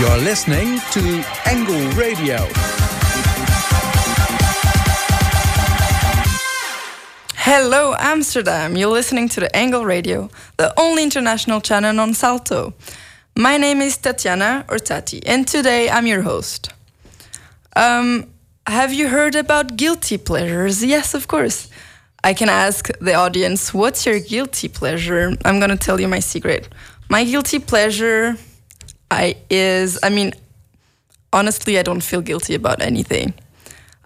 You're listening to Angle Radio. Hello, Amsterdam. You're listening to the Angle Radio, the only international channel on Salto. My name is Tatiana or Tati, and today I'm your host. Um, have you heard about guilty pleasures? Yes, of course. I can ask the audience, what's your guilty pleasure? I'm gonna tell you my secret. My guilty pleasure I is I mean honestly I don't feel guilty about anything.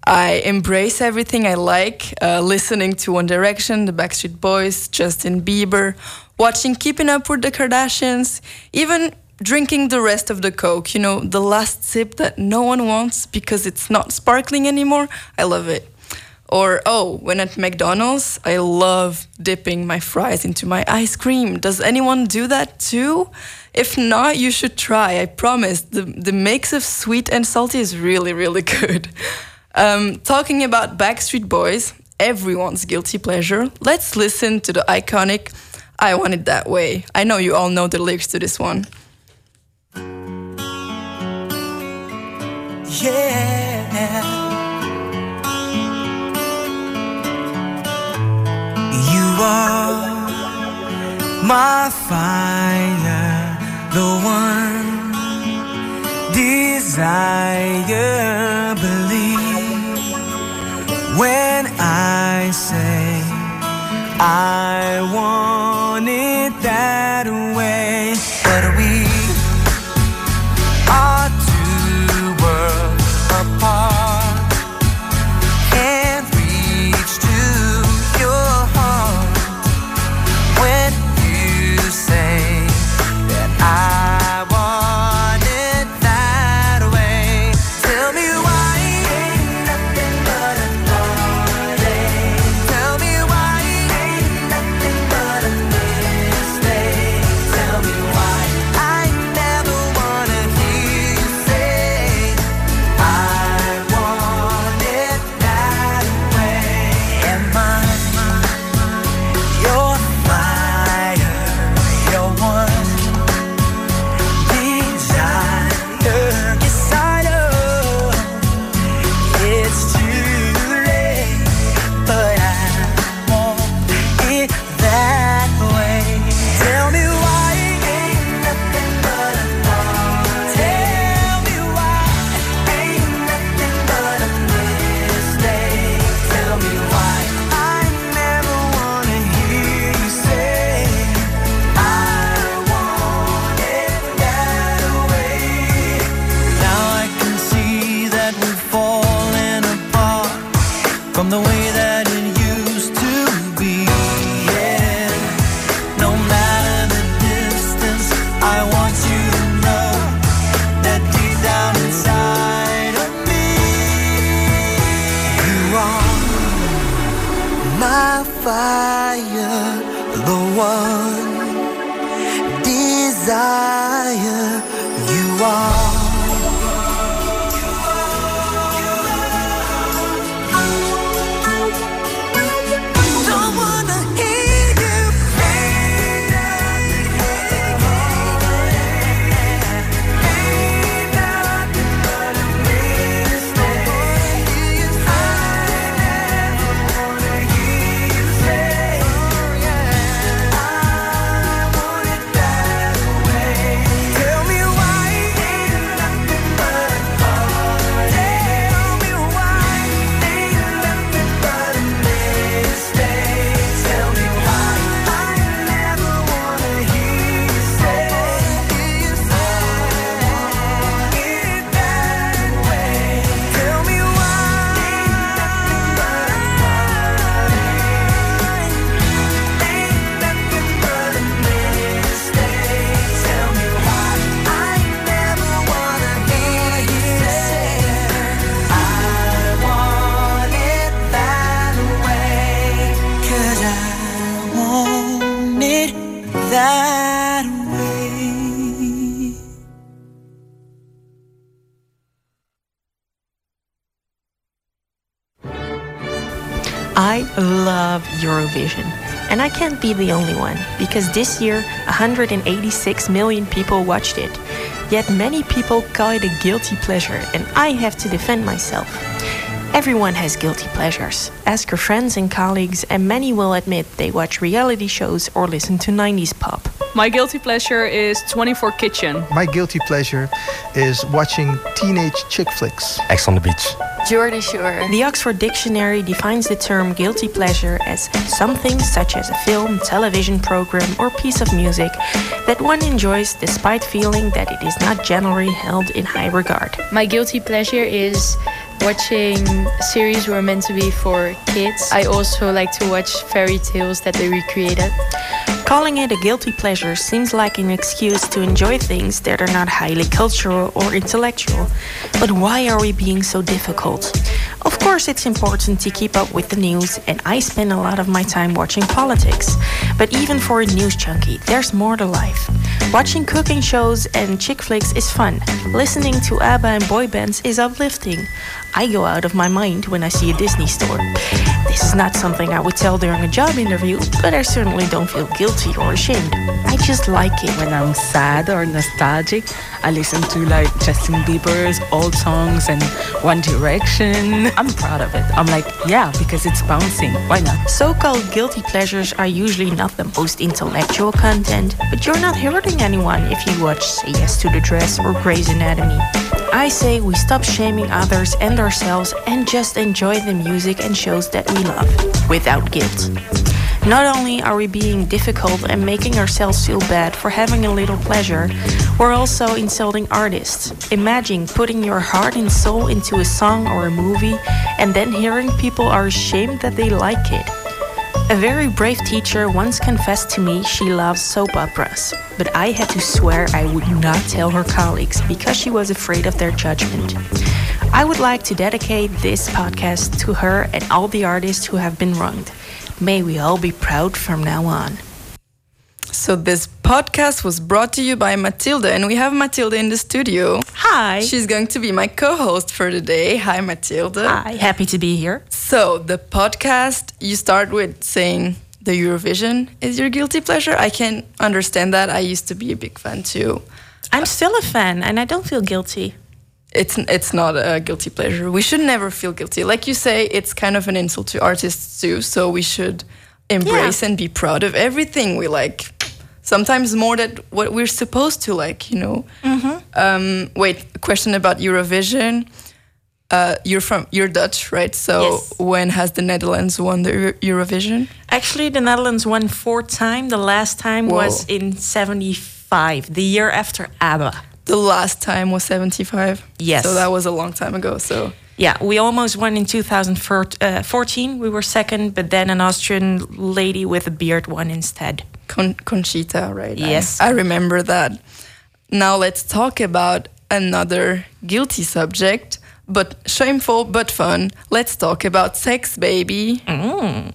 I embrace everything I like, uh, listening to One Direction, the Backstreet Boys, Justin Bieber, watching Keeping Up with the Kardashians, even drinking the rest of the Coke, you know, the last sip that no one wants because it's not sparkling anymore. I love it. Or, oh, when at McDonald's, I love dipping my fries into my ice cream. Does anyone do that too? If not, you should try. I promise. The, the mix of sweet and salty is really, really good. Um, talking about Backstreet Boys, everyone's guilty pleasure, let's listen to the iconic I Want It That Way. I know you all know the lyrics to this one. Yeah. You are my fire, the one desire. Believe when I say I want Eurovision. And I can't be the only one because this year 186 million people watched it. Yet many people call it a guilty pleasure, and I have to defend myself. Everyone has guilty pleasures. Ask your friends and colleagues, and many will admit they watch reality shows or listen to 90s pop. My guilty pleasure is 24 Kitchen. My guilty pleasure is watching teenage chick flicks. Ex on the beach. Geordie Shore. The Oxford Dictionary defines the term guilty pleasure as something such as a film, television program, or piece of music that one enjoys despite feeling that it is not generally held in high regard. My guilty pleasure is watching series were meant to be for kids. I also like to watch fairy tales that they recreated. Calling it a guilty pleasure seems like an excuse to enjoy things that are not highly cultural or intellectual. But why are we being so difficult? Of course, it's important to keep up with the news, and I spend a lot of my time watching politics. But even for a news junkie, there's more to life. Watching cooking shows and chick flicks is fun. Listening to ABBA and boy bands is uplifting. I go out of my mind when I see a Disney store. This is not something I would tell during a job interview, but I certainly don't feel guilty or ashamed. I just like it. When I'm sad or nostalgic, I listen to like Justin Bieber's old songs and One Direction. I'm proud of it. I'm like, yeah, because it's bouncing. Why not? So called guilty pleasures are usually not the most intellectual content, but you're not hurting anyone if you watch Say Yes to the Dress or Grey's Anatomy. I say we stop shaming others and ourselves and just enjoy the music and shows that we love without guilt. Not only are we being difficult and making ourselves feel bad for having a little pleasure, we're also insulting artists. Imagine putting your heart and soul into a song or a movie and then hearing people are ashamed that they like it. A very brave teacher once confessed to me she loves soap operas, but I had to swear I would not tell her colleagues because she was afraid of their judgment. I would like to dedicate this podcast to her and all the artists who have been wronged. May we all be proud from now on. So this podcast was brought to you by Matilda, and we have Matilda in the studio. Hi. She's going to be my co-host for today. Hi, Matilda. Hi, happy to be here. So the podcast, you start with saying the Eurovision is your guilty pleasure. I can understand that. I used to be a big fan too. I'm still a fan and I don't feel guilty. It's it's not a guilty pleasure. We should never feel guilty. Like you say, it's kind of an insult to artists too. So we should embrace and be proud of everything we like. Sometimes more than what we're supposed to like. You know. Um, wait, question about Eurovision. Uh, you're from you're Dutch, right? So Yes. when has the Netherlands won the Euro- Eurovision? Actually, the Netherlands won four times. The last time Whoa. was in 75, the year after ABBA. The last time was 75. Yes. So that was a long time ago. So Yeah, we almost won in 2014. Uh, we were second, but then an Austrian lady with a beard won instead. Con- Conchita, right? Yes. I, remember that. Now let's talk about another guilty subject, but shameful but fun. Let's talk about sex, baby. Lay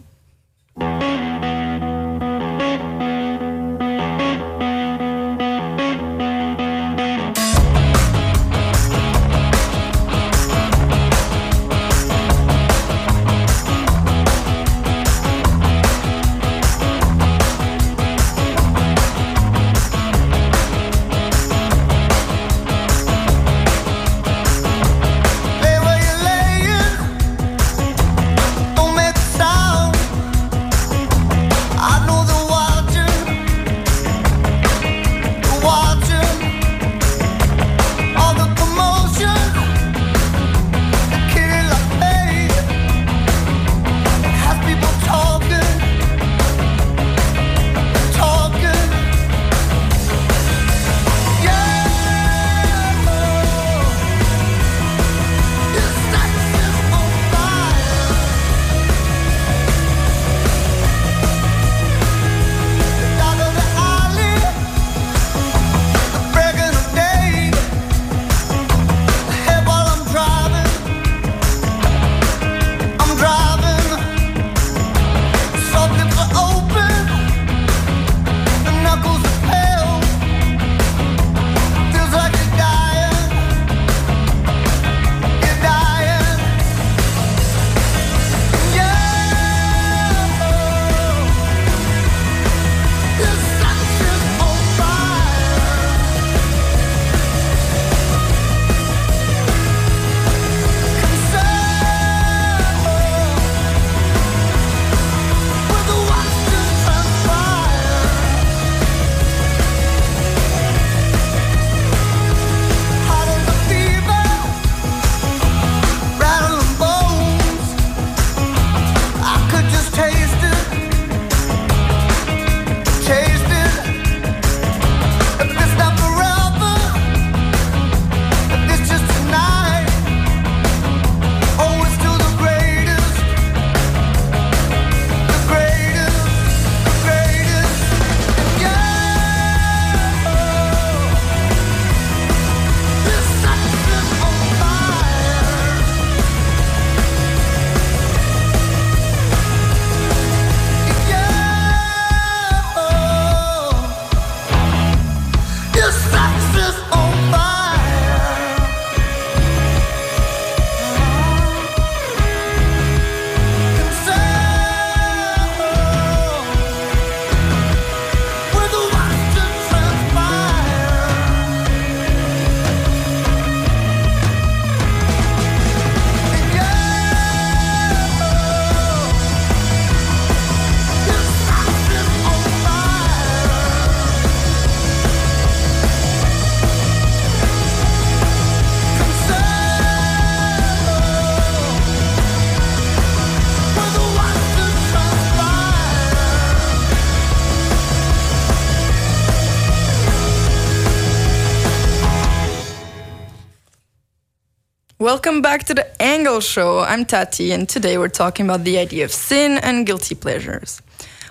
Welcome back to the Angle Show. I'm Tati, and today we're talking about the idea of sin and guilty pleasures.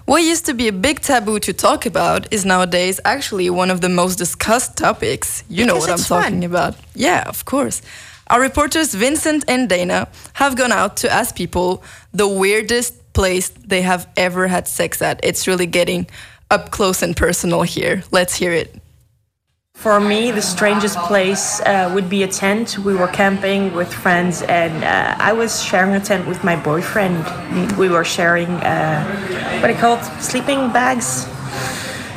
What used to be a big taboo to talk about is nowadays actually one of the most discussed topics. You know what I'm it's talking about. Yeah, of course. Our reporters Vincent and Dana have gone out to ask people the weirdest place they have ever had sex at. It's really getting up close and personal here. Let's hear it. For me, the strangest place uh, would be a tent. We were camping with friends, and uh, I was sharing a tent with my boyfriend. We were sharing uh, what are called sleeping bags.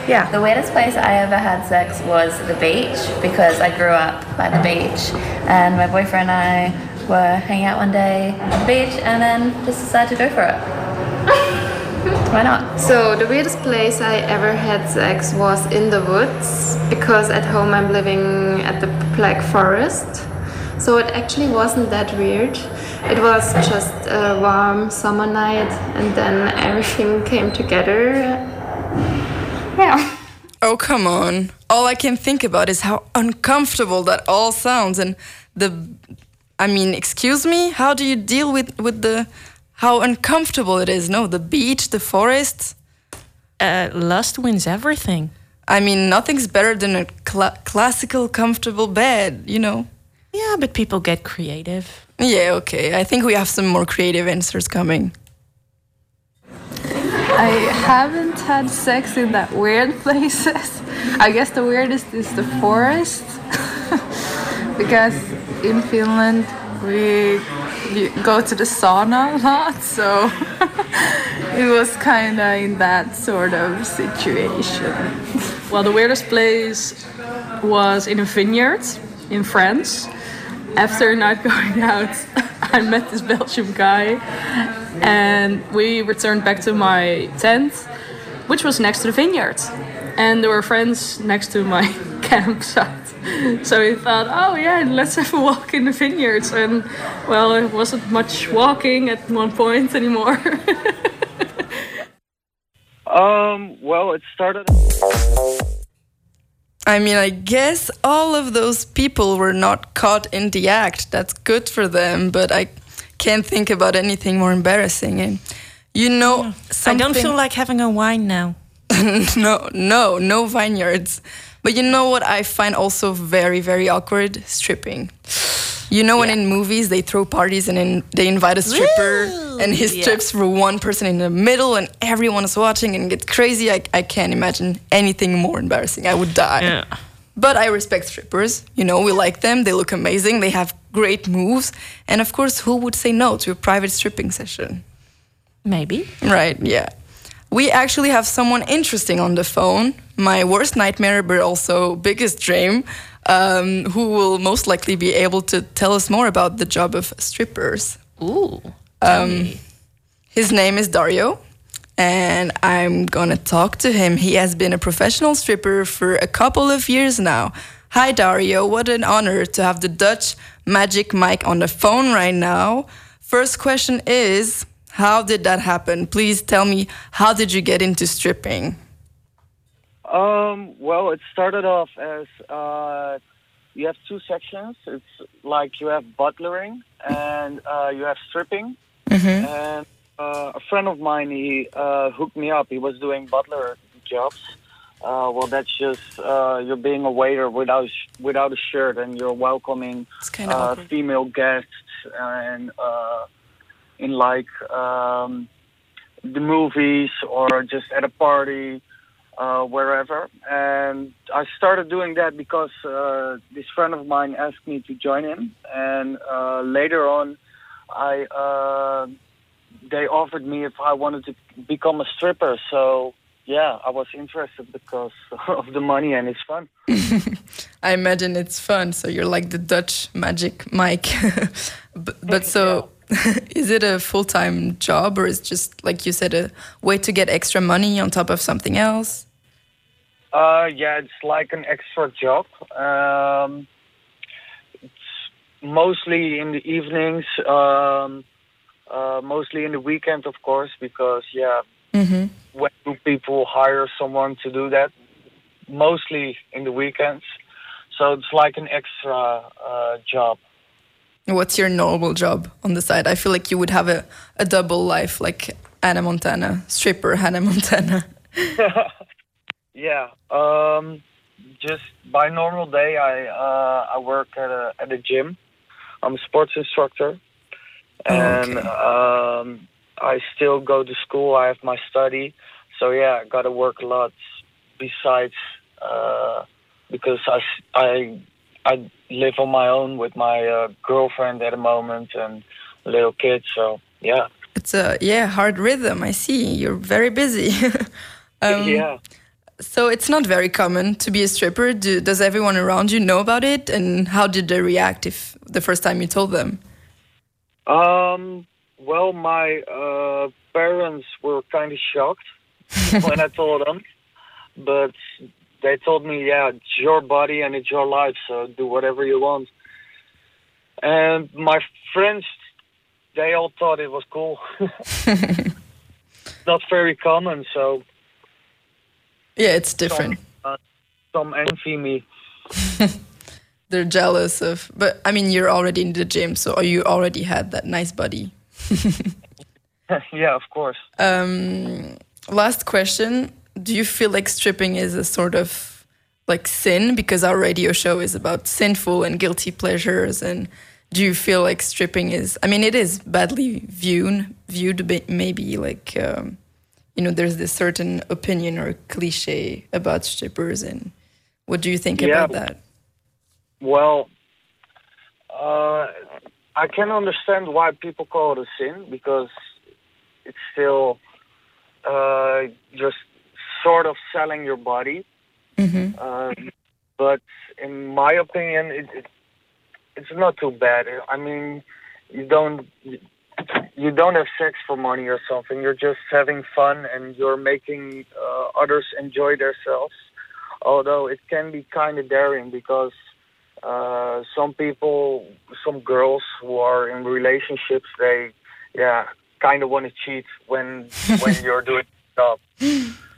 Yeah. The weirdest place I ever had sex was the beach because I grew up by the beach and my boyfriend and I were hanging out one day on the beach and then just decided to go for it. Why not? So the weirdest place I ever had sex was in the woods because at home I'm living at the Black Forest. So it actually wasn't that weird. It was just a warm summer night and then everything came together. Yeah. Oh, come on. All I can think about is how uncomfortable that all sounds and the I mean, excuse me, how do you deal with with the how uncomfortable it is? No, the beach, the forest. Uh, lust wins everything. I mean, nothing's better than a cla classical comfortable bed, you know. Yeah, but people get creative. Yeah, okay. I think we have some more creative answers coming. I haven't had sex in that weird places. I guess the weirdest is the forest. because in Finland we you go to the sauna a lot, so it was kind of in that sort of situation. Well, the weirdest place was in a vineyard in France. After a night going out, I met this Belgian guy, and we returned back to my tent, which was next to the vineyard. And there were friends next to my campsite. So we thought, oh yeah, let's have a walk in the vineyards. And well, it wasn't much walking at one point anymore. Um, well, it started. I mean, I guess all of those people were not caught in the act. That's good for them, but I can't think about anything more embarrassing. And you know, I something... don't feel like having a wine now. no, no, no vineyards. But you know what I find also very, very awkward? Stripping. You know, when in movies they throw parties and in, they invite a stripper and he Yeah. strips for one person in the middle and everyone is watching and gets crazy. I, I can't imagine anything more embarrassing. I would die. Yeah. But I respect strippers. You know, we like them. They look amazing. They have great moves. And of course, who would say no to a private stripping session? Maybe. Right, yeah. We actually have someone interesting on the phone. My worst nightmare, but also biggest dream, um, who will most likely be able to tell us more about the job of strippers. Ooh. Um, his name is Dario, and I'm gonna talk to him. He has been a professional stripper for a couple of years now. Hi, Dario. What an honor to have the Dutch magic Mike on the phone right now. First question is How did that happen? Please tell me, how did you get into stripping? Um, well, it started off as uh, you have two sections. It's like you have butlering and uh, you have stripping. And uh, a friend of mine, he uh, hooked me up. He was doing butler jobs. Uh, well, that's just uh, you're being a waiter without without a shirt, and you're welcoming uh, female guests and uh, in like um, the movies or just at a party, uh, wherever. And I started doing that because uh, this friend of mine asked me to join him, and uh, later on, I uh, they offered me if I wanted to become a stripper. So yeah, I was interested because of the money and it's fun. I imagine it's fun. So you're like the Dutch magic Mike. but, but so, is it a full time job or is just like you said a way to get extra money on top of something else? Uh, yeah, it's like an extra job. Um, it's mostly in the evenings, um, uh, mostly in the weekend, of course, because yeah, Mm-hmm. when do people hire someone to do that? Mostly in the weekends, so it's like an extra uh, job. What's your normal job on the side? I feel like you would have a, a double life, like Hannah Montana, stripper Hannah Montana. yeah. Um, just by normal day, I uh, I work at a at a gym. I'm a sports instructor, and um, I still go to school. I have my study, so yeah, I got to work a lot besides uh, because I I I live on my own with my uh, girlfriend at the moment and little kids. So yeah, It's a yeah hard rhythm. I see you're very busy. um, yeah. So it's not very common to be a stripper. Do, does everyone around you know about it? And how did they react if the first time you told them? Um, well, my uh, parents were kind of shocked when I told them, but they told me, "Yeah, it's your body and it's your life, so do whatever you want." And my friends, they all thought it was cool. Not very common, so Yeah, it's different. uh, some envy me. They're jealous of, but I mean, you're already in the gym, so you already had that nice body. yeah, of course. Um, last question: Do you feel like stripping is a sort of like sin because our radio show is about sinful and guilty pleasures? And do you feel like stripping is? I mean, it is badly viewed, viewed maybe like um, you know, there's this certain opinion or cliche about strippers, and what do you think Yeah. about that? Well, uh, I can understand why people call it a sin because it's still uh, just sort of selling your body. Mm-hmm. Um, but in my opinion, it, it, it's not too bad. I mean, you don't you don't have sex for money or something. You're just having fun and you're making uh, others enjoy themselves. Although it can be kind of daring because uh, some people, some girls who are in relationships, they yeah kind of want to cheat when when you're doing stuff.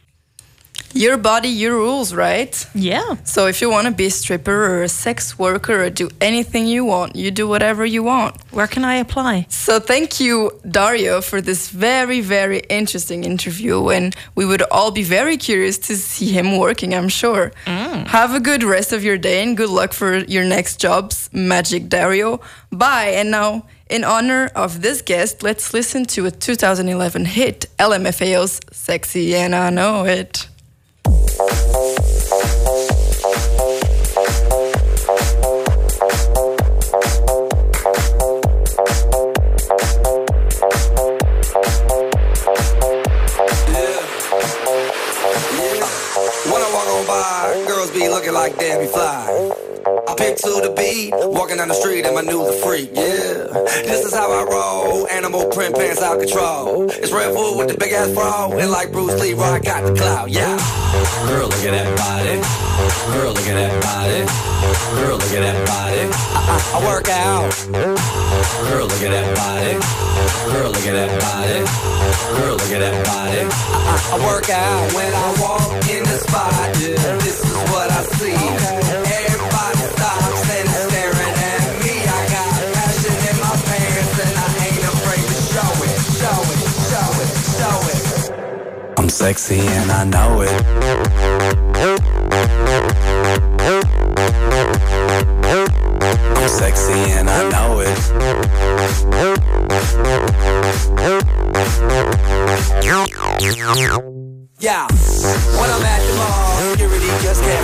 Your body, your rules, right? Yeah. So if you want to be a stripper or a sex worker or do anything you want, you do whatever you want. Where can I apply? So thank you, Dario, for this very, very interesting interview. And we would all be very curious to see him working, I'm sure. Mm. Have a good rest of your day and good luck for your next jobs, Magic Dario. Bye. And now, in honor of this guest, let's listen to a 2011 hit, LMFAO's Sexy and I Know It. Like Debbie Fly. I pick to the beat, walking down the street in my new freak, yeah. This is how I roll, animal print pants out control. It's Redfoo with the big ass bra, and like Bruce Lee, I got the clout, yeah. Girl, look at that body. Girl, look at that body. Girl, look at that body. I, I, I work out. Girl, look at that body. Girl, look at that body. Girl, look at that body. I, I, I work out when I walk in the spot. Yeah, this is what I see. Everybody I'm sexy and I know it. I'm sexy and I know it. Yeah,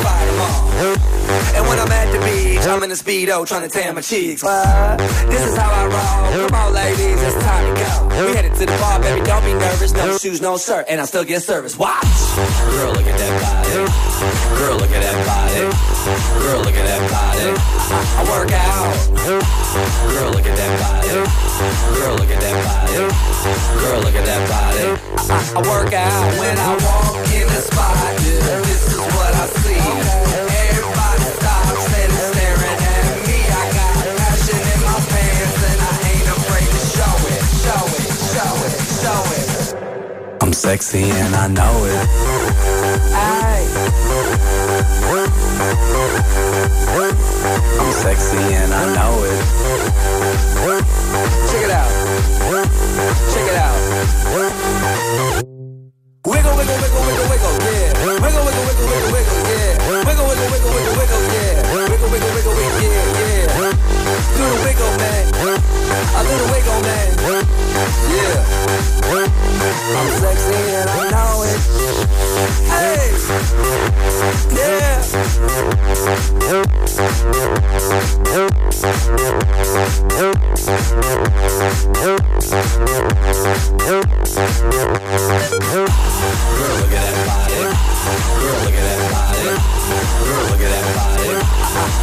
fight them all. And when I'm at the beach, I'm in a speedo trying to tan my cheeks. What? This is how I roll. Come on, ladies, it's time to go. We headed to the bar, baby, don't be nervous. No shoes, no shirt, and I still get service. Watch. Girl, look at that body. Girl, look at that body. Girl, look at that body. I, work out. Girl, look at that body. Girl, look at that body. Girl, look at that body. I, I work out when I walk sexy and I know it. I'm sexy and I know it. Check it out. Check it out. Wiggle, wiggle, wiggle, wiggle, yeah. Wiggle, wiggle, wiggle, wiggle, wiggle, yeah. Wiggle, wiggle, wiggle, wiggle, wiggle, yeah. Wiggle, wiggle, wiggle, wiggle, yeah, yeah. Do the wiggle, man. I do the wiggle, man. Yeah. I'm sexy and I know it. Hey. Yeah.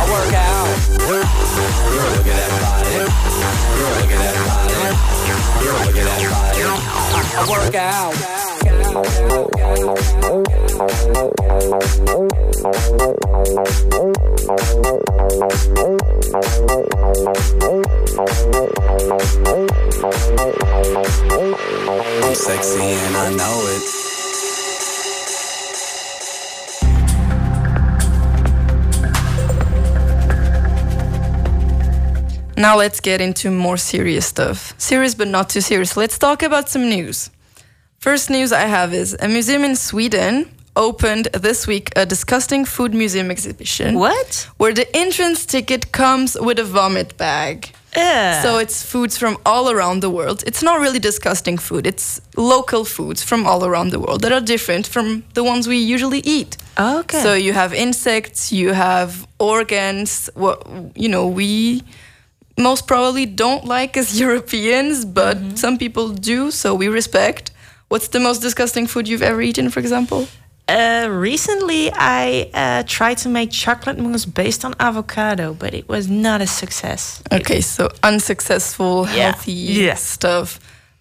Work out. Look at that body. Look at that body. Look at that body. I work out. I'm sexy and I know it. Now let's get into more serious stuff. Serious but not too serious. Let's talk about some news. First news I have is a museum in Sweden opened this week a disgusting food museum exhibition. What? Where the entrance ticket comes with a vomit bag. Ugh. So it's foods from all around the world. It's not really disgusting food. It's local foods from all around the world that are different from the ones we usually eat. Okay. So you have insects, you have organs. What you know, we most probably don't like as Europeans, but some people do. So we respect. What's the most disgusting food you've ever eaten, for example? Uh, recently, I uh, tried to make chocolate mousse based on avocado, but it was not a success. Okay, so unsuccessful, healthy Yeah. stuff.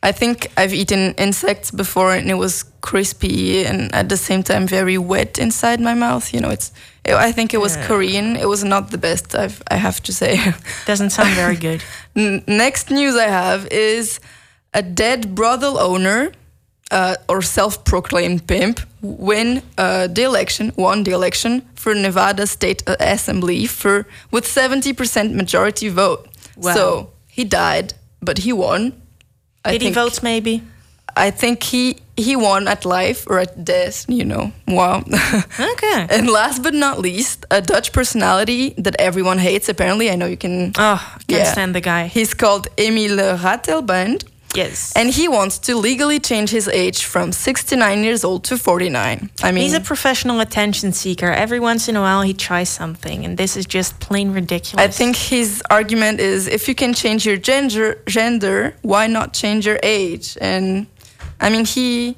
I think I've eaten insects before and it was crispy and at the same time very wet inside my mouth. You know, it's. I think it was Yeah. Korean. It was not the best. I've, I have to say. Doesn't sound very good. Next news I have is a dead brothel owner uh, or self-proclaimed pimp win uh, the election, won the election for Nevada State Assembly for with 70% majority vote. Wow. So he died, but he won. I Did he vote maybe? I think he he won at life or at death. You know, wow. Okay. and last but not least, a Dutch personality that everyone hates. Apparently, I know you can. Oh, can't stand the guy. He's called Emile Ratelband. Yes. And he wants to legally change his age from 69 years old to 49. I mean, He's a professional attention seeker. Every once in a while, he tries something, and this is just plain ridiculous. I think his argument is if you can change your gender, gender, why not change your age? And I mean, he,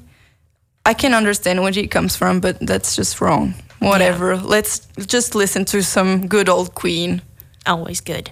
I can understand where he comes from, but that's just wrong. Whatever. Let's just listen to some good old Queen. Always good.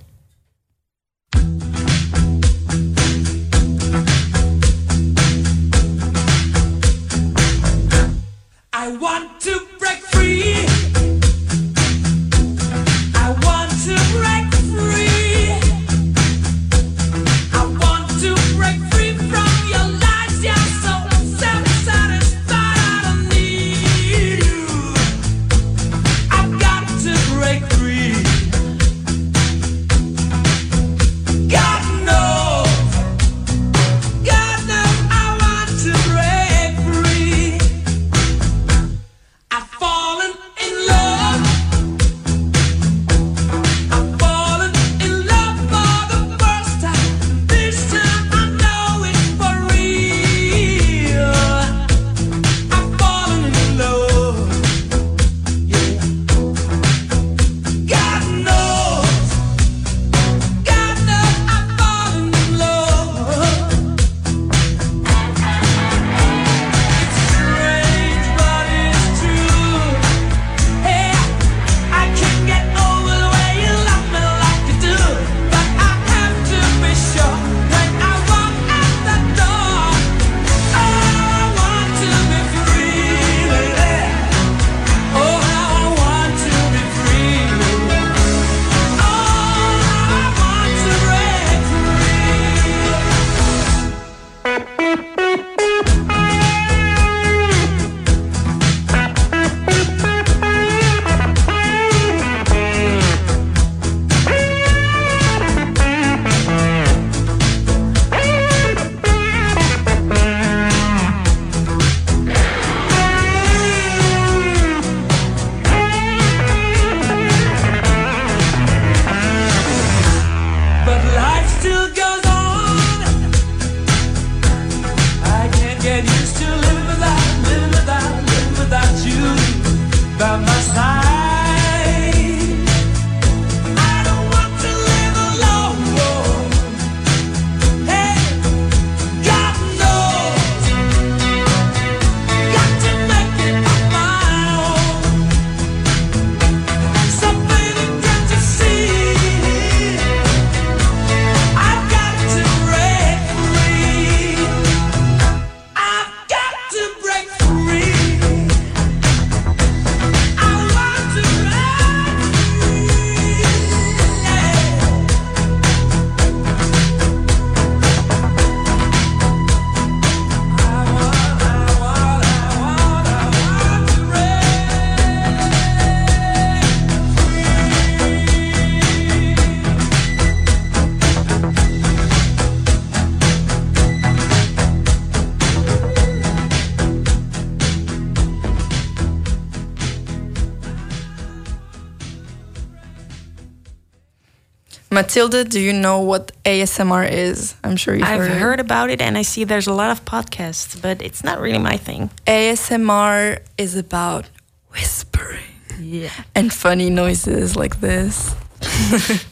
Matilda, do you know what ASMR is? I'm sure you've I've heard. heard about it and I see there's a lot of podcasts, but it's not really my thing. ASMR is about whispering Yeah. and funny noises like this.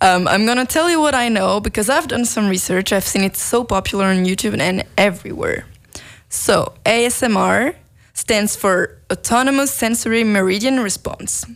um, I'm gonna tell you what I know because I've done some research. I've seen it so popular on YouTube and everywhere. So, ASMR stands for Autonomous Sensory Meridian Response.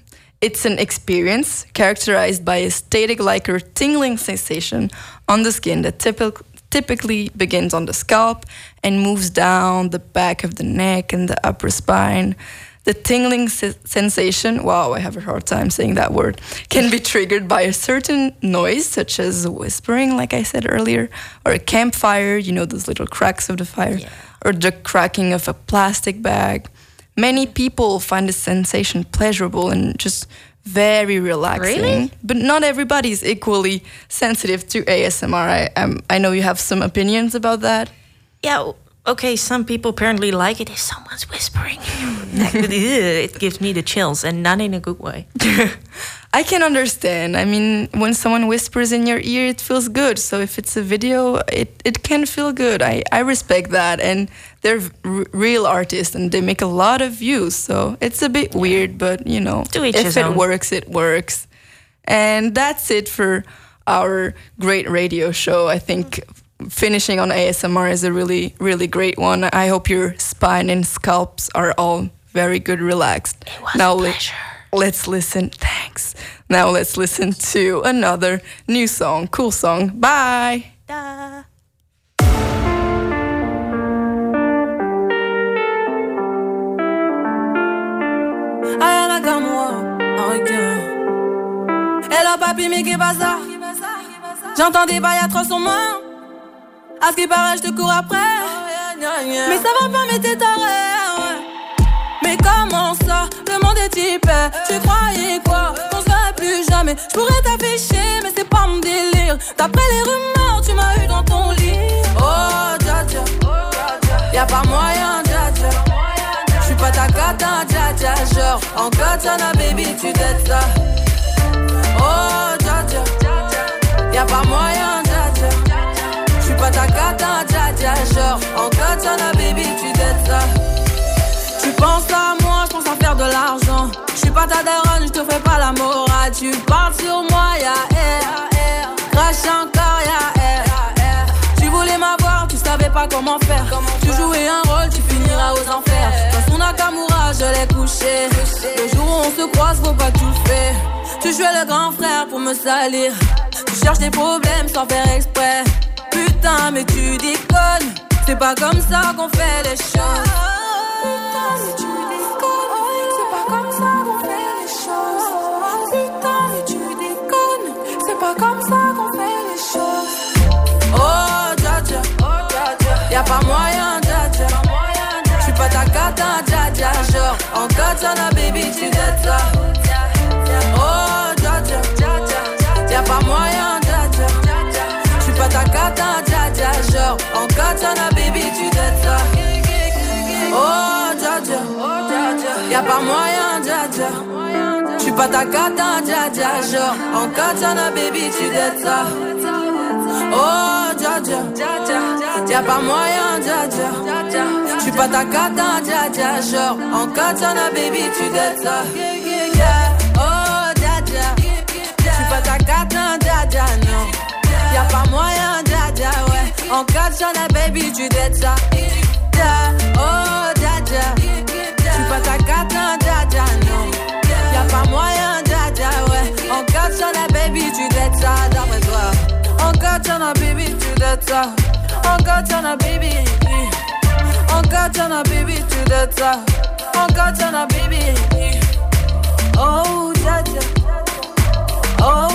It's an experience characterized by a static like or tingling sensation on the skin that typic- typically begins on the scalp and moves down the back of the neck and the upper spine. The tingling se- sensation, wow, I have a hard time saying that word, can be triggered by a certain noise, such as whispering, like I said earlier, or a campfire, you know, those little cracks of the fire, or the cracking of a plastic bag. Many people find the sensation pleasurable and just very relaxing. Really? But not everybody is equally sensitive to ASMR. I, um, I know you have some opinions about that. Yeah, okay, some people apparently like it if someone's whispering. it gives me the chills and not in a good way. I can understand. I mean, when someone whispers in your ear, it feels good. So if it's a video, it, it can feel good. I, I respect that. And they're r- real artists and they make a lot of views. So it's a bit weird, but you know, if it own. works, it works. And that's it for our great radio show. I think finishing on ASMR is a really, really great one. I hope your spine and scalps are all very good relaxed. It was now, a Let's listen. Thanks. Now let's listen to another new song. Cool song. Bye. Aya Nakamura, oh Hello papi, mais qu'est pas ça J'entends des bails atroces en main. À ce qui paraît, je te cours après. Mais ça va pas, mais t'es taré. Mais comment ça Le monde est type. Tu croyais quoi? Qu'on se plus jamais. Je pourrais t'afficher, mais c'est pas mon délire. D'après les rumeurs, tu m'as eu dans ton lit. Oh, dja dja. Y'a pas moyen, dja dja. J'suis pas ta cata, dja dja. Genre, en katana, baby, tu t'aides ça. Oh, dja dja. Y'a pas moyen, dja dja. Dja en baby, tu t'aides ça. Tu penses à moi, je pense à faire de l'argent. Je suis pas ta daronne, je te fais pas la morale. Tu parles sur moi, ya air. Crash encore, ya air. Tu voulais m'avoir, tu savais pas comment faire. Tu jouais un rôle, tu finiras aux enfers. Dans son Nakamura, je l'ai couché. Le jour où on se croise, faut pas tout faire. Tu jouais le grand frère pour me salir. Tu cherches des problèmes sans faire exprès. Putain, mais tu déconnes. C'est pas comme ça qu'on fait les choses. Putain, mais tu déconnes. C'est pas comme ça qu'on fait les choses. Putain, mais tu déconnes. C'est pas comme ça qu'on fait les choses. Oh, dja dja. Y'a pas moyen, dja dja. J'suis pas ta cata, dja dja. Genre, en katana, baby, tu t'aides ça. Genre, en katana, baby, tu t'aides ça. Oh, dja dja. Y'a pas moyen, dja dja. J'suis pas ta cata, dja dja. Genre, en katana, baby, tu t'aides ça. Oh, dja dja. Y'a pas moyen, dja dja. J'suis pas ta cata, dja dja. Genre, en katana, baby, tu t'aides ça. Oh, dja dja. J'suis pas ta cata, dja dja, non. Y'a pas moyen, dja dja, ouais. En katana, baby, tu t'aides ça. Dja, Oh, dja dja. J'suis pas ta cata, dja dja, non. Y'a pas moyen, dja dja, ouais. En katana, baby, tu t'aides ça, d'après toi. En katana, baby, tu t'aides ça. En katana, baby. En katana, baby, tu t'aides ça. En katana, baby. Oh, oh.